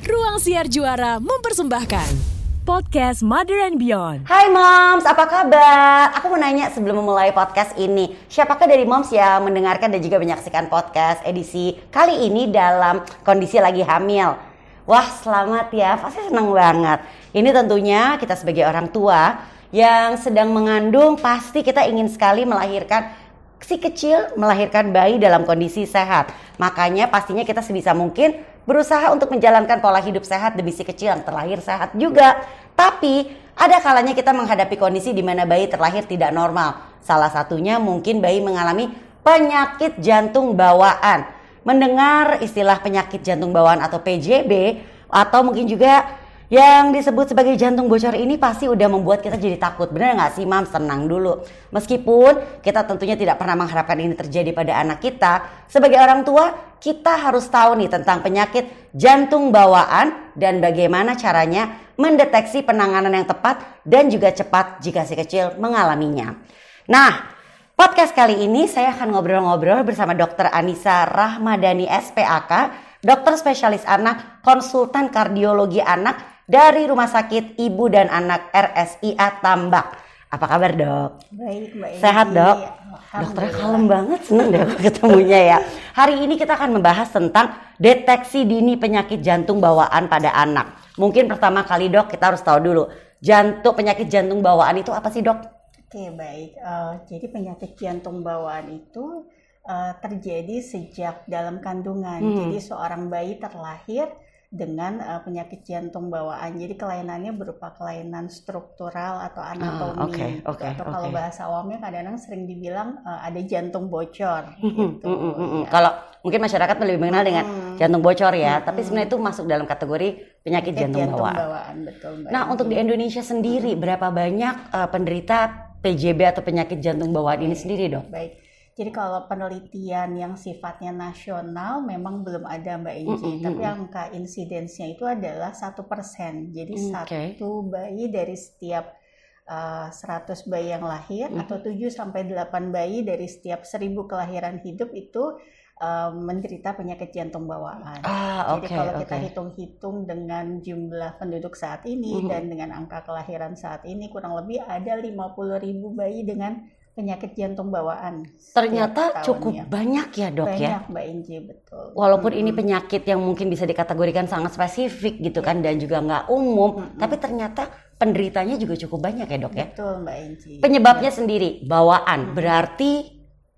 Ruang Siar Juara mempersembahkan podcast Mother and Beyond. Hai moms, apa kabar? Aku mau nanya sebelum memulai podcast ini, siapakah dari moms yang mendengarkan dan juga menyaksikan podcast edisi kali ini dalam kondisi lagi hamil? Wah, selamat ya, pasti senang banget. Ini tentunya kita sebagai orang tua yang sedang mengandung pasti kita ingin sekali melahirkan si kecil melahirkan bayi dalam kondisi sehat. Makanya pastinya kita sebisa mungkin berusaha untuk menjalankan pola hidup sehat demi si kecil yang terlahir sehat juga. Tapi ada kalanya kita menghadapi kondisi di mana bayi terlahir tidak normal. Salah satunya mungkin bayi mengalami penyakit jantung bawaan. Mendengar istilah penyakit jantung bawaan atau PJB atau mungkin juga yang disebut sebagai jantung bocor ini pasti udah membuat kita jadi takut. Bener nggak sih, Mam? Tenang dulu. Meskipun kita tentunya tidak pernah mengharapkan ini terjadi pada anak kita, sebagai orang tua kita harus tahu nih tentang penyakit jantung bawaan dan bagaimana caranya mendeteksi penanganan yang tepat dan juga cepat jika si kecil mengalaminya. Nah, podcast kali ini saya akan ngobrol-ngobrol bersama Dr. Anissa Rahmadani SPAK, dokter spesialis anak, konsultan kardiologi anak dari Rumah Sakit Ibu dan Anak RSIA Tambak. Apa kabar dok? Baik, baik. Sehat dok? Dokternya kalem banget, seneng deh ketemunya ya. Hari ini kita akan membahas tentang deteksi dini penyakit jantung bawaan pada anak. Mungkin pertama kali dok kita harus tahu dulu, jantung penyakit jantung bawaan itu apa sih dok? Oke baik, uh, jadi penyakit jantung bawaan itu uh, terjadi sejak dalam kandungan. Hmm. Jadi seorang bayi terlahir dengan uh, penyakit jantung bawaan. Jadi kelainannya berupa kelainan struktural atau ah, anatomi. Uh, okay, okay, atau okay. kalau bahasa awamnya kadang-kadang sering dibilang uh, ada jantung bocor. gitu, ya. Kalau mungkin masyarakat lebih mengenal dengan jantung bocor ya, hmm, tapi sebenarnya itu masuk dalam kategori penyakit jantung, jantung bawaan. bawaan betul, Nah untuk di Indonesia sendiri berapa banyak uh, penderita PJB atau penyakit jantung bawaan ini sendiri dok? Baik. Jadi kalau penelitian yang sifatnya nasional memang belum ada Mbak Inci, mm -hmm. tapi angka insidensnya itu adalah satu persen. Jadi okay. satu bayi dari setiap uh, eh, 100 bayi yang lahir mm -hmm. atau 7 sampai 8 bayi dari setiap 1000 kelahiran hidup itu uh, menderita penyakit jantung bawaan. Ah, Jadi kalau kita hitung-hitung dengan jumlah penduduk saat ini mm -hmm. dan dengan angka kelahiran saat ini kurang lebih ada 50 ribu bayi dengan penyakit jantung bawaan. Ternyata cukup banyak ya dok banyak, ya. Banyak Mbak Inji betul. Walaupun hmm. ini penyakit yang mungkin bisa dikategorikan sangat spesifik gitu kan dan juga nggak umum, hmm. tapi ternyata penderitanya juga cukup banyak ya dok ya. Betul Mbak Inji. Penyebabnya ya. sendiri bawaan, hmm. berarti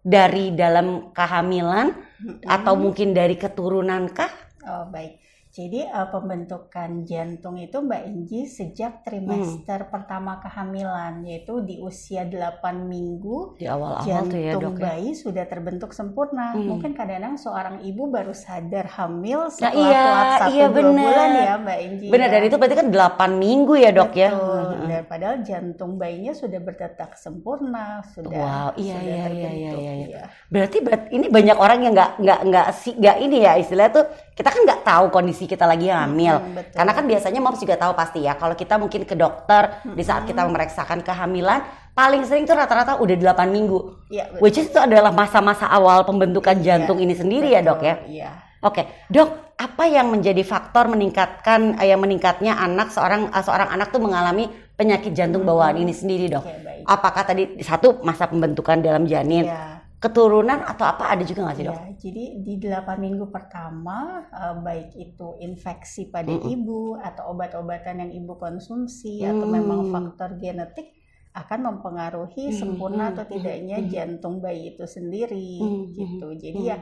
dari dalam kehamilan hmm. atau mungkin dari keturunan kah? Oh baik. Jadi uh, pembentukan jantung itu Mbak Inji sejak trimester hmm. pertama kehamilan yaitu di usia 8 minggu di awal-awal jantung ya, dok, ya? bayi sudah terbentuk sempurna. Hmm. Mungkin kadang-kadang seorang ibu baru sadar hamil nah, setelah nah, iya, satu iya, dua bulan ya Mbak Inji. Benar ya. dan itu berarti kan 8 minggu ya dok ya? Betul. ya. Hmm. Dan padahal jantung bayinya sudah berdetak sempurna sudah. Wow iya sudah iya, iya iya iya iya. Ya. Berarti ini banyak orang yang nggak nggak nggak sih nggak ini ya istilahnya tuh kita kan nggak tahu kondisi kita lagi hamil. Hmm, betul. Karena kan biasanya moms juga tahu pasti ya kalau kita mungkin ke dokter hmm. di saat kita memeriksakan kehamilan paling sering tuh rata-rata udah 8 minggu. Ya, Which is itu adalah masa-masa awal pembentukan iya, jantung ya, ini sendiri betul, ya, Dok ya. Iya. Oke, Dok, apa yang menjadi faktor meningkatkan eh, yang meningkatnya anak seorang eh, seorang anak tuh mengalami penyakit jantung bawaan hmm. ini sendiri, Dok? Okay, Apakah tadi satu masa pembentukan dalam janin? Ya keturunan atau apa ada juga nggak sih dok? Ya, jadi di 8 minggu pertama uh, baik itu infeksi pada mm -hmm. ibu atau obat-obatan yang ibu konsumsi mm. atau memang faktor genetik akan mempengaruhi mm. sempurna atau tidaknya mm. jantung bayi itu sendiri mm. gitu. Jadi mm. ya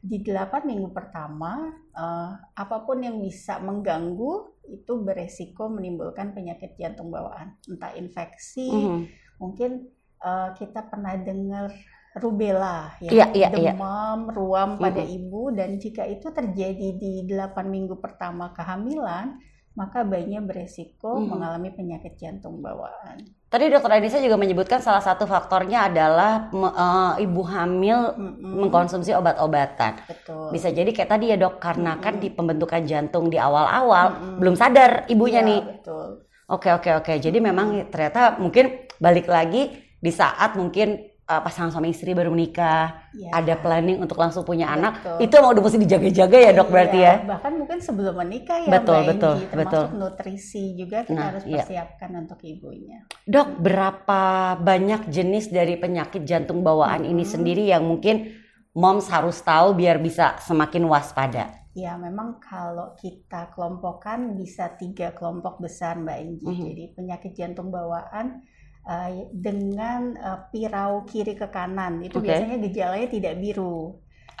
di 8 minggu pertama uh, apa pun yang bisa mengganggu itu beresiko menimbulkan penyakit jantung bawaan, entah infeksi, mm. mungkin uh, kita pernah dengar rubella ya, ya, ya demam, ya. ruam pada mm -hmm. ibu dan jika itu terjadi di 8 minggu pertama kehamilan, maka bayinya beresiko mm -hmm. mengalami penyakit jantung bawaan. Tadi dokter Anissa juga menyebutkan salah satu faktornya adalah uh, ibu hamil mm -hmm. mengkonsumsi obat-obatan. Betul. Bisa jadi kayak tadi ya dok, karena mm -hmm. kan di pembentukan jantung di awal-awal mm -hmm. belum sadar ibunya ya, nih. Betul. Oke oke oke. Jadi memang ternyata mungkin balik lagi di saat mungkin uh, pasangan suami istri baru menikah, Ya. ada planning untuk langsung punya anak, Betul. itu emang udah mesti dijaga-jaga ya dok berarti Iya, ya? Bahkan mungkin sebelum menikah ya Betul, Mbak betul, Enggi, termasuk betul. nutrisi juga kita Nah, harus iya. persiapkan untuk ibunya. Dok, berapa banyak jenis dari penyakit jantung bawaan ini Hmm. sendiri yang mungkin moms harus tahu biar bisa semakin waspada? Ya, memang kalau kita kelompokkan bisa tiga kelompok besar Mbak Enggi. Mhm. Jadi penyakit jantung bawaan eh, dengan eh, pirau kiri ke kanan itu Oke. biasanya gejalanya tidak biru.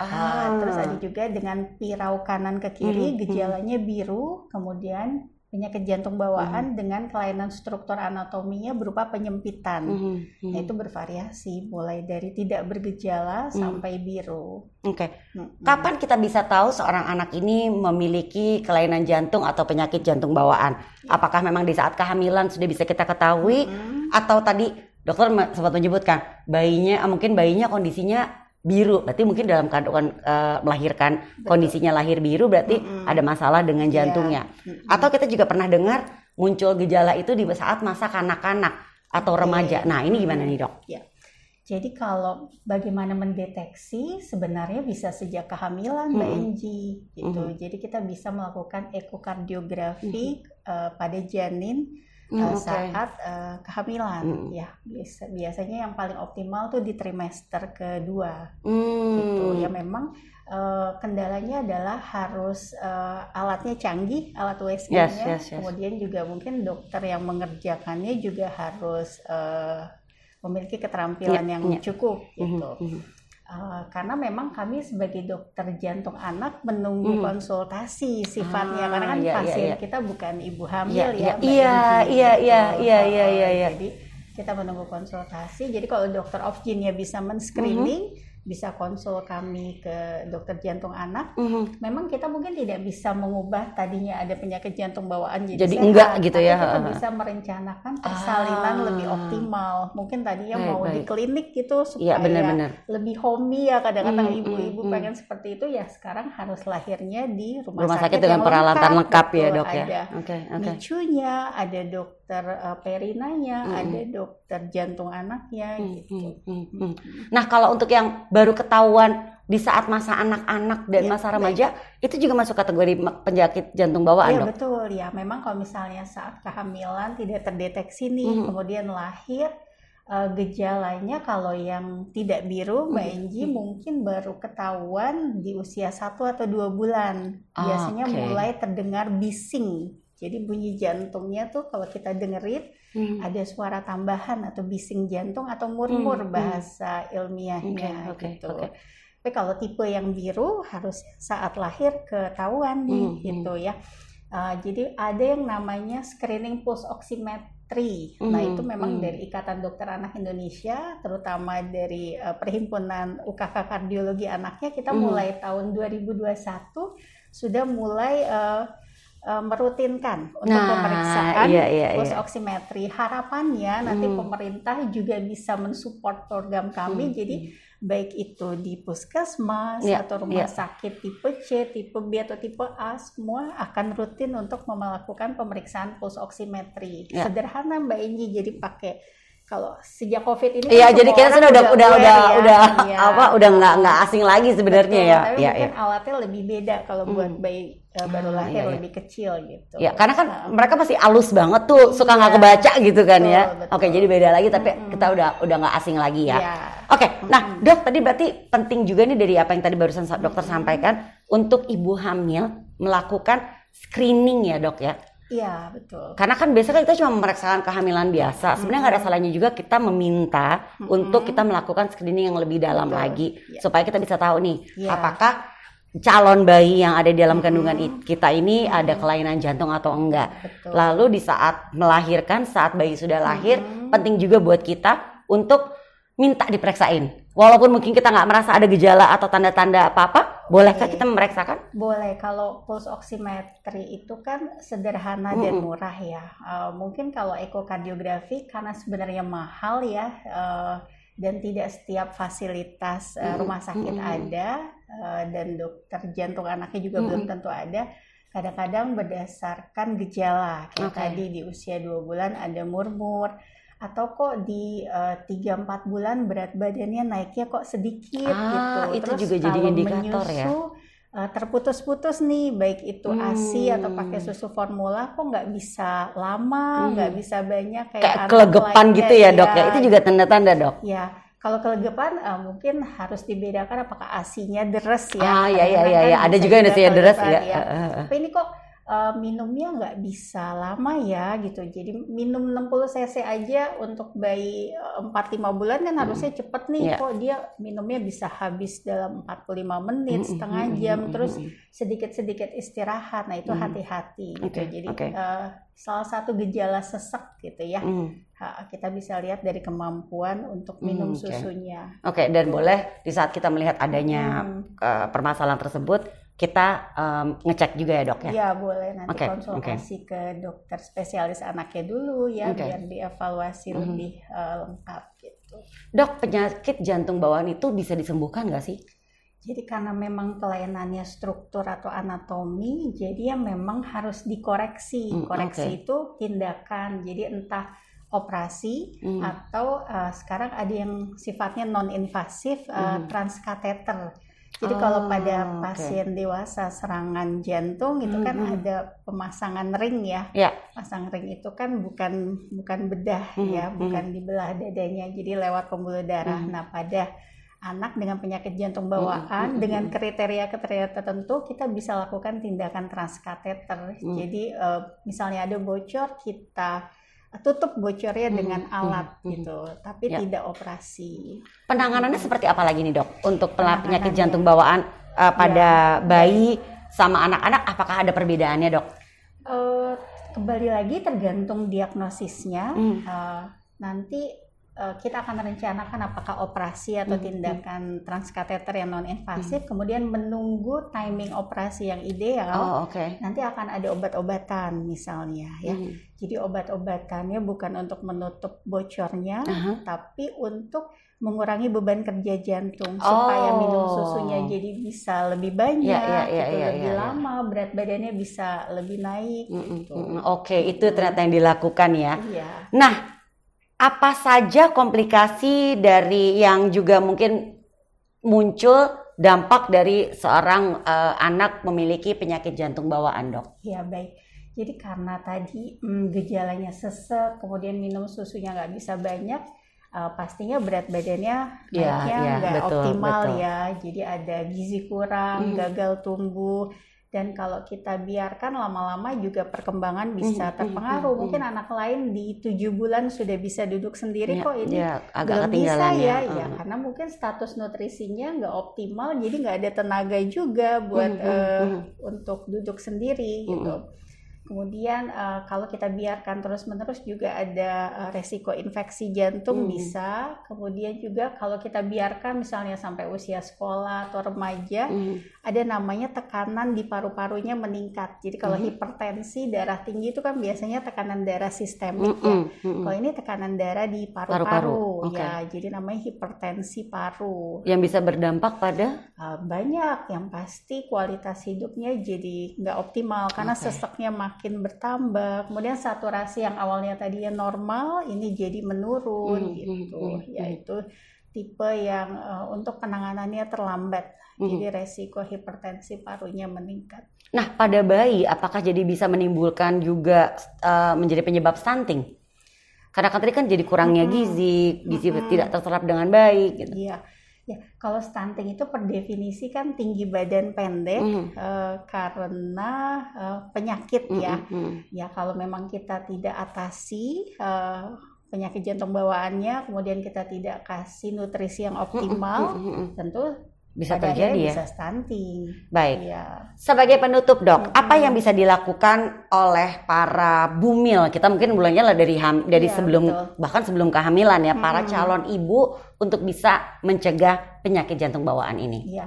Ah, terus ada juga dengan pirau kanan ke kiri Mhm, gejalanya biru, kemudian penyakit jantung bawaan dengan kelainan struktur anatominya berupa penyempitan. Mhm. Nah, itu bervariasi mulai dari tidak bergejala Mhm. sampai biru. Oke, Mm-mm. kapan kita bisa tahu seorang anak ini memiliki kelainan jantung atau penyakit jantung bawaan? Apakah memang di saat kehamilan sudah bisa kita ketahui Mm. atau tadi dokter sempat menyebutkan bayinya mungkin bayinya kondisinya biru, berarti mungkin dalam kandungan eh, melahirkan kondisinya lahir biru berarti Mm-mm. ada masalah dengan Iya. jantungnya. Mm-mm. Atau kita juga pernah dengar muncul gejala itu di saat masa kanak-kanak atau remaja. Nah, ini gimana nih, Dok? Jadi kalau bagaimana mendeteksi sebenarnya bisa sejak kehamilan Mbak Mm-mm. Enji gitu. Jadi kita bisa melakukan ekokardiografi eh, pada janin Hmm, eh, oke. saat eh, kehamilan Mm. ya. Biasa- biasanya yang paling optimal tuh di trimester kedua Hmm. gitu. Ya memang eh, kendalanya adalah harus eh, alatnya canggih, alat USG-nya. Yes, yes, yes. Kemudian juga mungkin dokter yang mengerjakannya juga harus eh, memiliki keterampilan Iya, yang iya. cukup Mhm, gitu. mhm. Eh, karena memang kami sebagai dokter jantung anak menunggu Mhm. konsultasi sifatnya Ah, karena kan iya, iya, pasien iya. kita bukan ibu hamil Iya, ya. iya, iya, iya, gitu. iya, iya, iya, Eh, iya, iya. Jadi kita menunggu konsultasi. Jadi kalau dokter Ofgin ya bisa men-screening, Mhm. Bisa konsul kami ke dokter jantung anak. Mhm. Memang kita mungkin tidak bisa mengubah tadinya ada penyakit jantung bawaan jadi, Jadi sehat, enggak gitu tapi ya, Kita bisa merencanakan persalinan Ah. lebih optimal. Mungkin tadinya Baik, mau di baik. klinik gitu supaya Iya, benar-benar. lebih homey ya kadang-kadang Hmm, ibu-ibu hmm, hmm. pengen seperti itu ya sekarang harus lahirnya di rumah, Rumah sakit dengan yang peralatan lengkap ya. Dok ya. Oke, oke. NICU-nya, ada dokter uh, perinanya, Hmm. ada dokter jantung anaknya Hmm, gitu. hmm, hmm, hmm. Nah, kalau untuk yang baru ketahuan di saat masa anak-anak dan Iya, masa remaja, itu juga masuk kategori penyakit jantung bawaan, Iya Dok? betul ya. Memang kalau misalnya saat kehamilan tidak terdeteksi nih, Mhm. kemudian lahir uh, gejalanya kalau yang tidak biru, Mbak Mhm. Enji mungkin baru ketahuan di usia satu atau dua bulan. Ah, Biasanya oke. mulai terdengar bising. Jadi bunyi jantungnya tuh kalau kita dengerin Hmm. ada suara tambahan atau bising jantung atau murmur Hmm, hmm. bahasa ilmiahnya Oke, oke, gitu. oke. Tapi kalau tipe yang biru harus saat lahir ketahuan nih Hmm, hmm. gitu ya. Uh, jadi ada yang namanya screening pulse oximetry. Nah itu memang hmm. dari Ikatan Dokter Anak Indonesia, terutama dari uh, Perhimpunan UKK Kardiologi Anaknya, kita Hmm. mulai tahun 2021 sudah mulai uh, uh, merutinkan untuk Nah, pemeriksaan iya, iya, pulse iya. oximetry. Harapannya nanti Hmm. pemerintah juga bisa mensupport program kami. Hmm, Jadi baik itu di puskesmas Iya, atau rumah iya. sakit tipe C, tipe B atau tipe A semua akan rutin untuk melakukan pemeriksaan pulse oximetry. Iya. Sederhana Mbak Inji jadi pakai kalau sejak Covid ini Iya, kan jadi kita sudah udah udah udah ya. udah Iya. apa udah nggak nggak asing lagi sebenarnya ya. Tapi Iya, mungkin iya. alatnya lebih beda kalau Hmm. buat bayi eh, baru Ah, lahir iya, iya. lebih kecil gitu. Ya, karena kan Nah, mereka pasti alus banget tuh, suka nggak Iya. kebaca gitu kan ya. Betul. Oke, jadi beda lagi tapi Mm-mm. kita udah udah nggak asing lagi ya. Iya. Oke, nah dok tadi berarti penting juga nih dari apa yang tadi barusan sa- dokter sampaikan untuk ibu hamil melakukan screening ya dok ya. Iya, betul. Karena kan biasanya kita cuma memeriksakan kehamilan biasa. Sebenarnya nggak ada salahnya juga kita meminta Mm-mm. untuk kita melakukan screening yang lebih dalam Betul. lagi Iya. supaya kita bisa tahu nih Iya. apakah calon bayi yang ada di dalam kandungan Mm-mm. i- kita ini ada Mm-mm. kelainan jantung atau enggak. Betul. Lalu di saat melahirkan, saat bayi sudah lahir, Mm-mm. penting juga buat kita untuk minta diperiksain. Walaupun mungkin kita nggak merasa ada gejala atau tanda-tanda apa-apa, bolehkah Oke. kita memeriksakan? Boleh, kalau pulse oximetry itu kan sederhana dan Mm-mm. murah ya. Eh, mungkin kalau ekokardiografi karena sebenarnya mahal ya eh, dan tidak setiap fasilitas Mm-mm. rumah sakit Mm-mm. ada eh, dan dokter jantung anaknya juga belum Mm-mm. tentu ada. Kadang-kadang berdasarkan gejala kayak Oke. tadi di usia dua bulan ada murmur, atau kok di tiga empat bulan berat badannya naiknya kok sedikit Ah, gitu. itu Terus juga jadi indikator ya? menyusu, eh, terputus-putus nih, baik itu ASI atau Hmm. pakai susu formula, kok nggak bisa lama, nggak bisa banyak kayak Kayak anak kelegepan gitu ya dok ya. iya. Itu juga tanda-tanda dok. Ya, kalau kelegepan eh, mungkin harus dibedakan apakah asinya deres ya. Ah iya iya Kadang-kadang iya. kan iya. Ada juga yang nasinya deres ya. ya. Eh, eh, eh. Tapi ini kok eh, minumnya nggak bisa lama ya gitu. Jadi minum 60 cc aja untuk bayi 4-5 bulan kan harusnya cepet nih. Iya. Kok dia minumnya bisa habis dalam 45 menit, Mm, setengah mm, mm, jam, mm, terus mm, mm. sedikit-sedikit istirahat. Nah itu Mm. hati-hati gitu. Oke, Jadi oke. eh, salah satu gejala sesek gitu ya. Ha, kita bisa lihat dari kemampuan untuk minum Hmm, oke. susunya. Oke, dan boleh di saat kita melihat adanya Hmm. eh, permasalahan tersebut, kita em, ngecek juga ya dok ya. Ya boleh nanti Oke, konsultasi ke dokter spesialis anaknya dulu ya Oke. biar dievaluasi Mhm. lebih eh, lengkap gitu. Dok, penyakit jantung bawaan itu bisa disembuhkan nggak sih? Jadi karena memang kelainannya struktur atau anatomi, jadi ya memang harus dikoreksi. Hmm, Koreksi itu tindakan. Jadi entah operasi Hmm. atau eh, sekarang ada yang sifatnya non invasif Hmm. transkateter. Jadi Oh, kalau pada pasien dewasa serangan jantung itu kan Hmm. ada pemasangan ring ya. Ya. Pasang ring itu kan bukan bukan bedah Hmm, ya, hmm. bukan di belah dadanya. Jadi lewat pembuluh darah. Hmm. Nah, pada anak dengan penyakit jantung Hmm, bawaan hmm, dengan hmm. kriteria-kriteria tertentu kita bisa lakukan tindakan transkateter. Hmm. Jadi eh, misalnya ada bocor kita tutup bocornya Hmm, dengan hmm, alat hmm. gitu, tapi Ya. tidak operasi. Penanganannya seperti apa lagi nih dok? Untuk penyakit jantung bawaan eh, pada bayi sama anak-anak, apakah ada perbedaannya dok? Eh, kembali lagi tergantung diagnosisnya. Hmm. Eh, nanti eh, kita akan rencanakan apakah operasi atau Hmm, tindakan transkateter yang non invasif, kemudian menunggu timing operasi yang ideal. Oh oke. Nanti akan ada obat-obatan misalnya ya. Hmm. Jadi obat-obatannya bukan untuk menutup bocornya, Aha. tapi untuk mengurangi beban kerja jantung supaya minum Oh. susunya jadi bisa lebih banyak, Iya, iya, iya, gitu, iya, lebih iya, iya. lama, berat badannya bisa lebih naik. Mm-mm, gitu. Oke, itu ternyata yang dilakukan ya. Iya. Nah, apa saja komplikasi dari yang juga mungkin muncul dampak dari seorang eh, anak memiliki penyakit jantung bawaan, dok? Ya baik. Jadi karena tadi mm, gejalanya sesek, kemudian minum susunya nggak bisa banyak, eh, pastinya berat badannya naiknya iya, nggak optimal betul. ya. Jadi ada gizi kurang, Mhm. gagal tumbuh, dan kalau kita biarkan lama-lama juga perkembangan bisa Mhm, terpengaruh. mhm, Mungkin anak lain di tujuh bulan sudah bisa duduk sendiri Ya, kok ini ya, agak belum bisa ya, ya. ya Mm. karena mungkin status nutrisinya nggak optimal, jadi nggak ada tenaga juga buat eh, mhm. untuk duduk sendiri gitu. Kemudian eh, kalau kita biarkan terus-menerus juga ada eh, resiko infeksi jantung Hmm. bisa. Kemudian juga kalau kita biarkan misalnya sampai usia sekolah atau remaja, Mm. Ada namanya tekanan di paru-parunya meningkat. Jadi kalau Mhm. hipertensi, darah tinggi itu kan biasanya tekanan darah sistemik ya. Mm-mm, mm-mm. Kalau ini tekanan darah di Paru-paru, oke. ya, jadi namanya hipertensi paru. Yang bisa berdampak pada Uh, banyak yang pasti kualitas hidupnya jadi nggak optimal karena Oke. seseknya makin bertambah. Kemudian saturasi yang awalnya tadinya normal ini jadi menurun Hmm, gitu. hmm, hmm, Yaitu tipe yang uh, untuk penanganannya terlambat. Hmm. Jadi resiko hipertensi parunya meningkat. Nah, pada bayi apakah jadi bisa menimbulkan juga eh, menjadi penyebab stunting? Karena kan tadi kan jadi kurangnya Mm-mm. gizi, gizi Mm-mm. tidak terserap dengan baik gitu. Iya. Ya, kalau stunting itu per definisi kan tinggi badan pendek Mm, eh, karena eh, penyakit mm, ya. mm, mm. Ya kalau memang kita tidak atasi eh, penyakit jantung bawaannya, kemudian kita tidak kasih nutrisi yang optimal, Mm, mm, mm, mm. tentu Bisa pada terjadi ya. bisa stunting. Baik. Ya. Sebagai penutup, Dok, Mm-mm. apa yang bisa dilakukan oleh para bumil? Kita mungkin mulainya lah dari ham- dari Iya, sebelum betul. bahkan sebelum kehamilan ya, para Mm-mm. calon ibu untuk bisa mencegah penyakit jantung bawaan ini. Iya.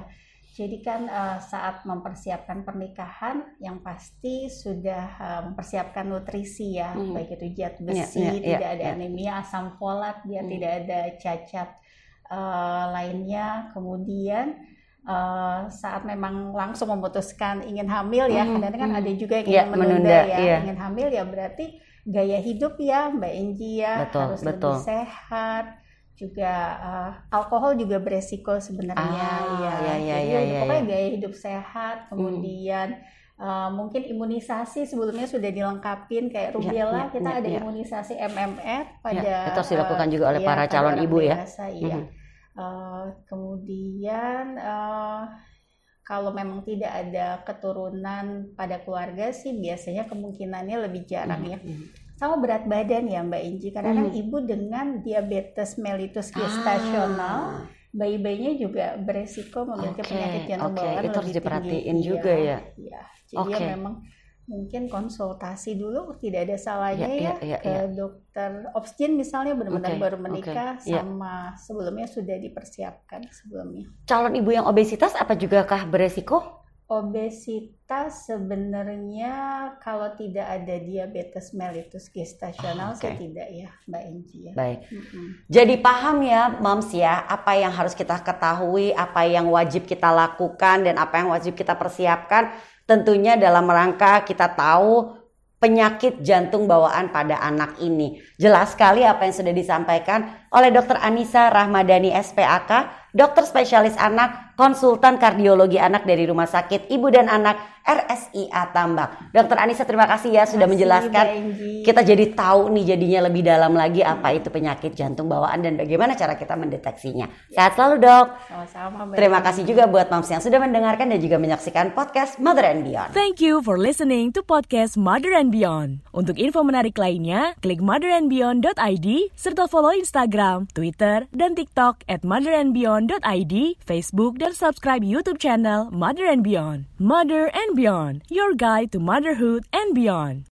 Jadi kan eh, saat mempersiapkan pernikahan, yang pasti sudah eh, mempersiapkan nutrisi ya, Hmm. baik itu zat Iya, besi, iya, iya, tidak ada iya. anemia, asam folat, dia Hmm. tidak ada cacat eh, lainnya. Kemudian eh, saat memang langsung memutuskan ingin hamil ya, Hmm, kadang kan hmm. ada juga yang Iya, ingin menunda, menunda, ya, iya. ingin hamil ya berarti gaya hidup ya Mbak Enji ya Betul, harus betul. lebih sehat juga uh, alkohol juga beresiko sebenarnya Ah, ya. ya, ya, Jadi ya, ya, pokoknya ya. gaya hidup sehat, kemudian uh, mungkin imunisasi sebelumnya sudah dilengkapin kayak rubella ya, kita ya, ada ya. imunisasi MMR pada Ya, itu harus dilakukan uh, juga oleh ya, para calon ibu ya. dewasa, iya. Mhm. Uh, kemudian uh, kalau memang tidak ada keturunan pada keluarga sih biasanya kemungkinannya lebih jarang ya. Sama berat badan ya Mbak Inji karena kan Mhm. ibu dengan diabetes mellitus gestasional Ah, bayi-bayinya juga beresiko memiliki Oke, penyakit jantung oke. bawaan Itu harus lebih tinggi. diperhatiin juga ya. Iya. Jadi ya Oke. memang mungkin konsultasi dulu tidak ada salahnya Iya, ya, iya, ke iya. dokter obstin misalnya benar-benar Oke, baru menikah iya. sama sebelumnya sudah dipersiapkan sebelumnya. calon ibu yang obesitas apa juga kah beresiko? Obesitas sebenarnya kalau tidak ada diabetes mellitus gestasional Ah, sih oke. tidak ya Mbak Enji ya. Baik. Mm-mm. Jadi paham ya, moms ya, apa yang harus kita ketahui, apa yang wajib kita lakukan, dan apa yang wajib kita persiapkan. Tentunya dalam rangka kita tahu penyakit jantung bawaan pada anak ini. Jelas sekali apa yang sudah disampaikan oleh Dr. Anissa Rahmadani SPAK, dokter spesialis anak, konsultan kardiologi anak dari Rumah Sakit Ibu dan Anak RSIA Tambak. Dr. Anissa terima kasih ya sudah kasih, menjelaskan kita jadi tahu nih jadinya lebih dalam lagi apa itu penyakit jantung bawaan dan bagaimana cara kita mendeteksinya. Sehat selalu dok. Sama-sama Terima kasih juga buat moms yang sudah mendengarkan dan juga menyaksikan podcast Mother and Beyond. Thank you for listening to podcast Mother and Beyond. Untuk info menarik lainnya, klik motherandbeyond.id serta follow Instagram, Twitter, dan TikTok at motherandbeyond.id, Facebook, dan subscribe YouTube channel Mother and Beyond. Mother and Beyond, your guide to motherhood and beyond.